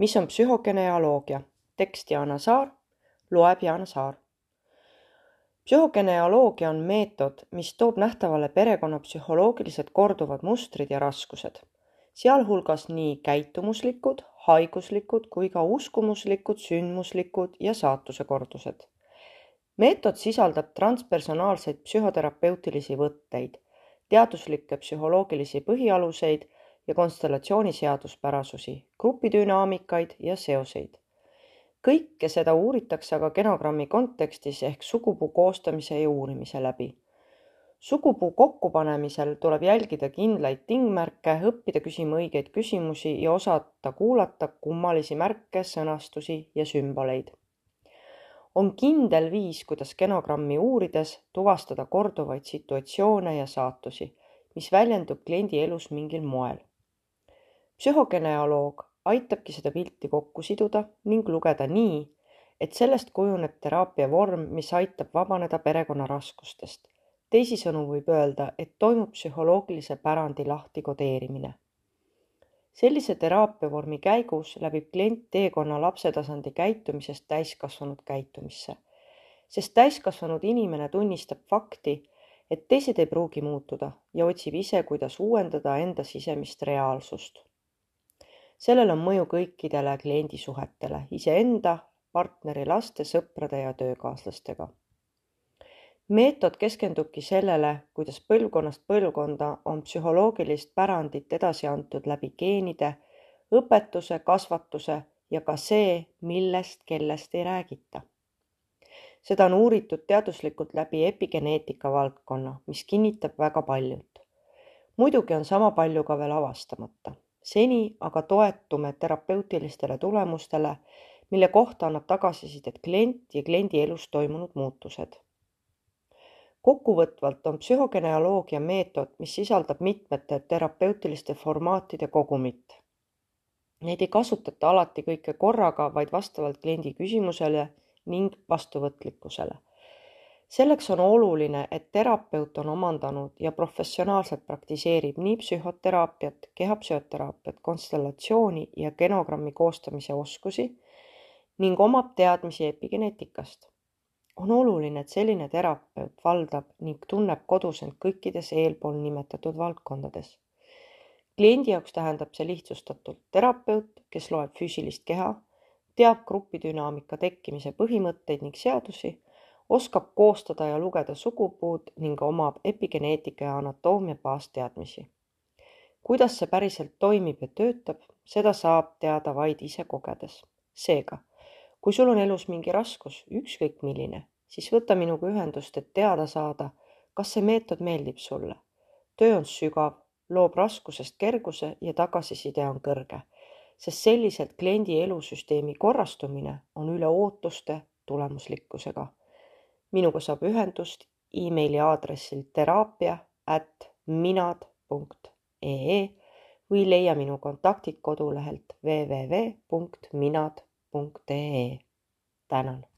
mis on psühhogenealoogia? tekst Jaana Saar, loeb Jaana Saar. psühhogenealoogia on meetod, mis toob nähtavale perekonna psühholoogilised korduvad mustrid ja raskused, sealhulgas nii käitumuslikud, haiguslikud kui ka uskumuslikud, sündmuslikud ja saatuse kordused. meetod sisaldab transpersonaalseid psühhoterapeutilisi võtteid, teaduslikke psühholoogilisi põhialuseid ja konstellatsiooni seaduspärasusi, grupidünaamikaid ja seoseid. kõike seda uuritakse aga genogrammi kontekstis ehk sugupuu koostamise ja uurimise läbi. sugupuu kokkupanemisel tuleb jälgida kindlaid tingmärke, õppida küsima õigeid küsimusi ja osata kuulata kummalisi märke, sõnastusi ja sümboleid. on kindel viis, kuidas genogrammi uurides tuvastada korduvaid situatsioone ja saatusi, mis väljendub kliendi elus mingil moel psühhogenealoog aitabki seda pilti kokku siduda ning lugeda nii, et sellest kujuneb teraapia vorm, mis aitab vabaneda perekonna raskustest. teisisõnu võib öelda, et toimub psühholoogilise pärandi lahtikodeerimine. sellise teraapiavormi käigus läbib klient teekonna lapsetasandi käitumisest täiskasvanud käitumisse, sest täiskasvanud inimene tunnistab fakti, et teised ei pruugi muutuda ja otsib ise, kuidas uuendada enda sisemist reaalsust sellel on mõju kõikidele kliendisuhetele, iseenda, partneri, laste, sõprade ja töökaaslastega. meetod keskendubki sellele, kuidas põlvkonnast põlvkonda on psühholoogilist pärandit edasi antud läbi geenide, õpetuse, kasvatuse ja ka see, millest, kellest ei räägita. seda on uuritud teaduslikult läbi epigeneetika valdkonna, mis kinnitab väga paljut. muidugi on sama palju ka veel avastamata seni aga toetume terapeutilistele tulemustele, mille kohta annab tagasisidet klient ja kliendi elus toimunud muutused. kokkuvõtvalt on psühhogenealoogia meetod, mis sisaldab mitmete terapeutiliste formaatide kogumit. Neid ei kasutata alati kõike korraga, vaid vastavalt kliendi küsimusele ning vastuvõtlikkusele selleks on oluline, et terapeut on omandanud ja professionaalselt praktiseerib nii psühhoteraapiat, kehapsühhoteraapiat, konstellatsiooni ja genogrammi koostamise oskusi ning omab teadmisi epigeneetikast. on oluline, et selline terapeut valdab ning tunneb kodus end kõikides eelpool nimetatud valdkondades. kliendi jaoks tähendab see lihtsustatult terapeut, kes loeb füüsilist keha, teab grupidünaamika tekkimise põhimõtteid ning seadusi oskab koostada ja lugeda sugupuud ning omab epigeneetika ja anatoomia baasteadmisi. kuidas see päriselt toimib ja töötab, seda saab teada vaid ise kogedes. seega, kui sul on elus mingi raskus, ükskõik milline, siis võta minuga ühendust, et teada saada, kas see meetod meeldib sulle. töö on sügav, loob raskusest kerguse ja tagasiside on kõrge, sest selliselt kliendi elusüsteemi korrastumine on üle ootuste tulemuslikkusega minuga saab ühendust emaili aadressil teraapia at minad punkt ee või leia minu kontaktid kodulehelt www.minad.ee. tänan